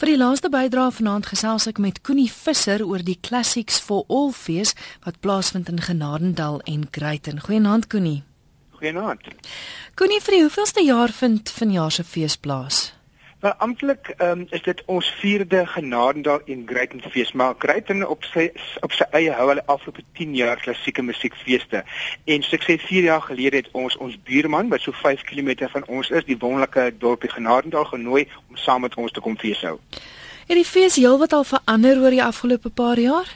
Vir die laaste bydrae vanaand gesels ek met Koenie Visser oor die Classics for All fees wat plaasvind in Genadendal en Greyten. Goeienaand Koenie. Goeienaand. Koenie, vir die hoeveelste jaar vind vanjaar se fees plaas? Maar amptelik um, is dit ons 4de Genadendal en Greyten fees, maar Greyten op sy op sy eie hou hulle afgelope 10 jaar klassieke musiekfeeste. En soos ek sê 4 jaar gelede het ons ons buurman wat so 5 km van ons is, die wonderlike dorpie Genadendal genooi om saam met ons te kom feeshou. Het die fees heelwat al verander oor die afgelope paar jaar?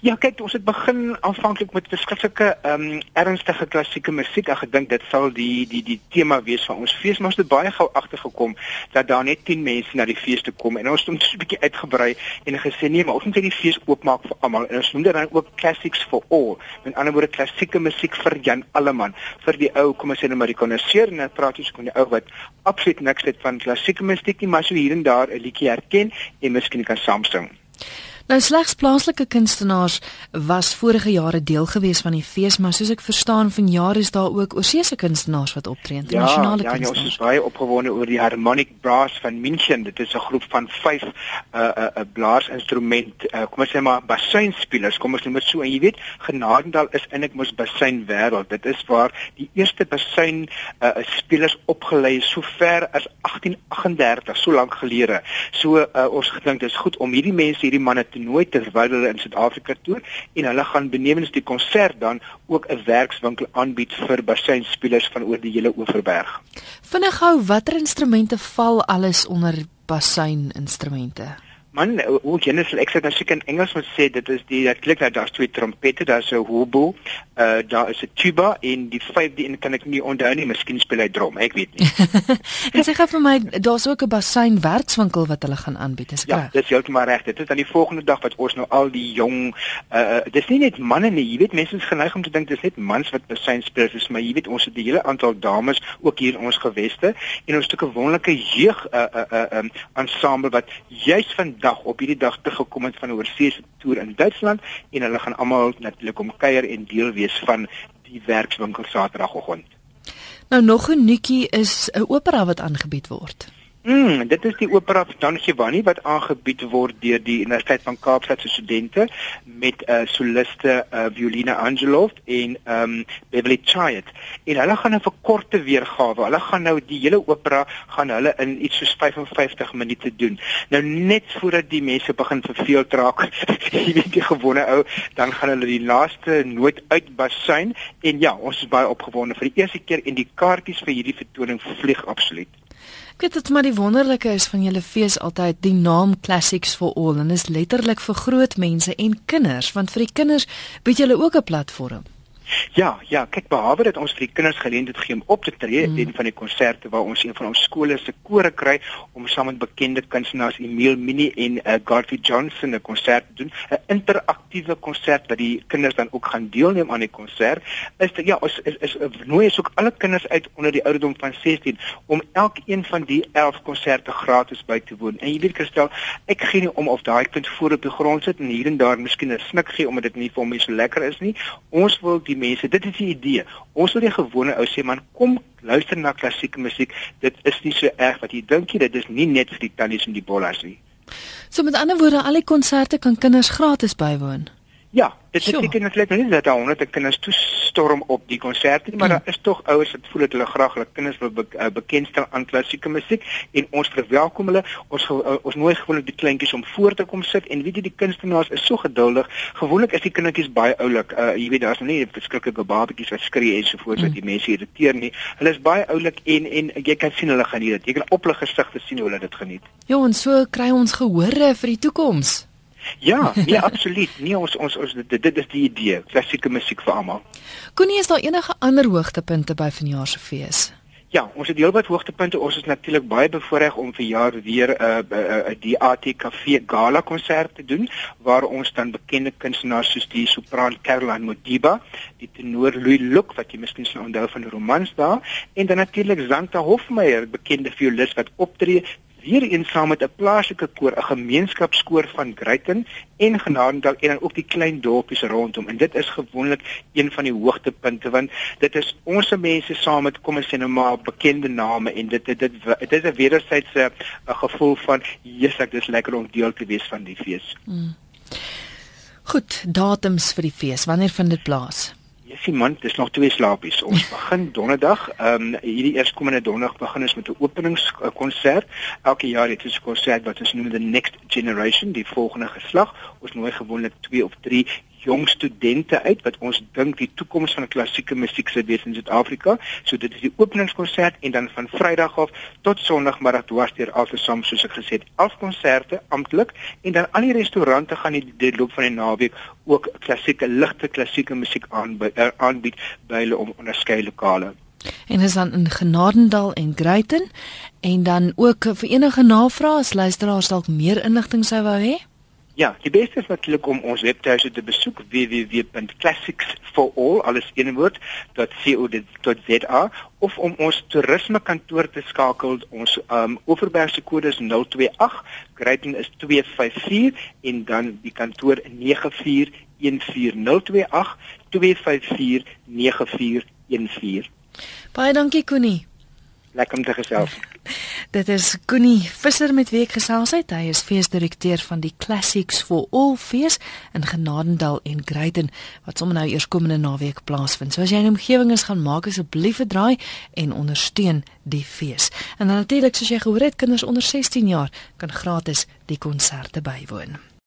Ja, kyk, ons het begin aanvanklik met verskillike ehm um, ernstige klassieke musiek. Ek gedink dit sal die die die tema wees van ons fees, maar ons het baie gou agtergekom dat daar net 10 mense na die fees toe kom en ons het hom so 'n bietjie uitgebrei en gesê nee, maar ons moet die fees oopmaak vir almal. En ons noem dit dan ook Classics for All. Met ander woorde klassieke musiek vir Jan Alleman, vir die ou, kom ons sê nou maar die konnoisseur en dan praat jy so van die ou wat absoluut niks het van klassieke musiek nie, maar so hier en daar 'n liedjie herken en miskien kan saamsing. Nou slegs plaaslike kunstenaars was vorige jare deel gewees van die fees, maar soos ek verstaan, vanjaar is daar ook oorseese kunstenaars wat optree, internasionale ja, ja, kunstenaars. Ja, ons is baie opgewonde oor die Harmonic Brass van München. Dit is 'n groep van 5 'n uh, 'n uh, blaasinstrument, uh, kom ons sê maar bassuinspelers, kom ons noem dit so. En jy weet, Genadendal is eintlik mos bassuin wêreld. Dit is waar die eerste bassuin uh, spelers opgelei is so ver as 1838, so lank gelede. So uh, ons gedink dis goed om hierdie mense, hierdie manne toernooi terwyl hulle in Suid-Afrika toer en hulle gaan benewens die konsert dan ook 'n werkswinkel aanbied vir basseinspelers van oor die hele Oeverberg. Vinnig gou, watter instrumente val alles onder basseininstrumente? Man, hoe jennes ek sê dan seker in Engels moet sê dit is die dat klink dat daar's twee trompette, daar's 'n hobo, uh daar is 'n tuba en die vyfde een kan ek nie onthou nie, miskien speel hy drum, ek weet nie. en sê gou vir my, daar's ook 'n bassein werkswinkel wat hulle gaan aanbied, is dit reg? Ja, dis heeltemal reg. Dit is dan die volgende dag wat ons nou al die jong uh dis nie net manne nie, jy weet mense is geneig om te dink dis net mans wat bassein speel, dis maar jy weet ons het 'n hele aantal dames ook hier in ons geweste en ons het 'n wonderlike jeug uh uh uh um, ensemble wat juis van dag op hierdie dag te gekom het van 'n oorseese toer in Duitsland en hulle gaan almal natuurlik kom kuier en deel wees van die werkswinkel Saterdagoggend. Nou nog 'n nuutjie is 'n opera wat aangebied word. Mm, dit is die opera Don Giovanni wat aangebied word deur die Universiteit van Kaapstad se studente met 'n uh, eh, soliste uh, Violina Angelov en um Beverly Chayet. En hulle gaan 'n verkorte weergawe. Hulle gaan nou die hele opera gaan hulle in iets soos 55 minute doen. Nou net voordat die mense begin verveel raak, jy weet die gewone ou, dan gaan hulle die laaste noot uitbasuin en ja, ons is baie opgewonde vir die eerste keer en die kaartjies vir hierdie vertoning vlieg absoluut. Ek weet dit maar die wonderlike is van julle fees altyd die naam Classics for All en is letterlik vir groot mense en kinders want vir die kinders bied julle ook 'n platform. Ja, ja, kyk behalwe dat ons vir die kinders geleentheid gee om op te tree, mm. een van die konserte waar ons een van ons skole se kore kry om saam met bekende kunstenaars Emil Mini en uh, Garvey Johnson 'n konsert te doen, 'n interaktiewe konsert wat die kinders dan ook gaan deelneem aan die konsert. Is dit ja, ons is, is, is nooi ons ook alle kinders uit onder die ouderdom van 16 om elkeen van die 11 konserte gratis by te woon. En jy weet Christel, ek gee nie om of daai kind voor op die grond sit en hier en daar miskien 'n snik gee omdat dit nie vir hom so lekker is nie. Ons wil die mense. Dit is die idee. Ons wil die gewone ou sê man, kom luister na klassieke musiek. Dit is nie so erg wat jy dink nie. Dit is nie net vir die tannies en die bollas nie. So met ander woorde, al die konserte kan kinders gratis bywoon. Ja, dit is seker net net nie dat daar honderde kinders toestorm op die konserte nie, maar mm. daar is tog ouers wat voel dat hulle graag hulle kinders wil be uh, bekendstel aan klassieke musiek en ons verwelkom hulle. Ons uh, ons nooi gewoonlik die kleintjies om voor te kom sit en weet jy die kunstenaars is so geduldig. Gewoonlik is die kindertjies baie oulik. Uh, jy weet daar's nou nie verskriklike babetjies wat skree en so voort mm. wat die mense irriteer nie. Hulle is baie oulik en en jy kan sien hulle geniet dit. Jy kan op hulle gesigte sien hoe hulle dit geniet. Ja, en so kry ons gehore vir die toekoms. Ja, nee, absoluut. Nee, ons ons ons dit, dit is die idee, klassieke musiek vir almal. Koenie, is daar enige ander hoogtepunte by vanjaar se fees? Ja, ons het heelwat hoogtepunte. Ons is natuurlik baie bevoorreg om vir jaar weer 'n uh, uh, uh, die AT Cafe Gala konsert te doen waar ons dan bekende kunstenaars soos die sopran Caroline Modiba, die tenor Louis Luck wat jy miskien sou onthou van die romans daar en dan natuurlik Zanta Hofmeyer, bekende violis wat optree weer eens saam met 'n plaaslike koor, 'n gemeenskapskoor van Greyton en Genadendal en dan ook die klein dorpies rondom. En dit is gewoonlik een van die hoogtepunte want dit is ons mense saam met kom ons sê nou maar bekende name en dit dit dit, dit is 'n wederwysige 'n gevoel van Jesus, dis lekker om deel te wees van die fees. Hmm. Goed, datums vir die fees. Wanneer vind dit plaas? Jessie man, dis nog twee slaapies. Ons begin donderdag. Ehm um, hierdie eerskomende donderdag begin ons met 'n openingskonsert. Elke jaar het ons 'n konsert wat ons noem the next generation, die volgende geslag. Ons nooi gewoonlik 2 of 3 jong studente uit wat ons dink die toekoms van klassieke musiek sou wees in Suid-Afrika. So dit is die openingskonsert en dan van Vrydag af tot Sondagmiddag dwarsteer altesaam soos ek gesê het, 11 konserte amptelik en dan al die restaurante gaan die, die loop van die naweek ook klassieke ligte klassieke musiek aanbied, uh, aanbied by hulle om onderskeie lokale. En is dan in Genadendal en Greyton en dan ook vir enige navrae as luisteraars dalk meer inligting sou wou hê? Ja, die beste is natuurlik om ons webtuiste te besoek www.classicsforall alles een woord .co.za of om ons toerisme kantoor te skakel. Ons um Overbergse kode is 028, Greyton is 254 en dan die kantoor 9414028 2549414. Baie dankie Connie. Lekker om te gesels. Dit is Connie Visser met wie ek gesels het. Hy is feesdirekteur van die Classics for All fees in Genadendal en Greyden wat sommer nou eers komende naweek plaasvind. So as jy in omgewing is, gaan maak asseblief 'n draai en ondersteun die fees. En natuurlik soos jy gehoor het, kinders onder 16 jaar kan gratis die konserte bywoon.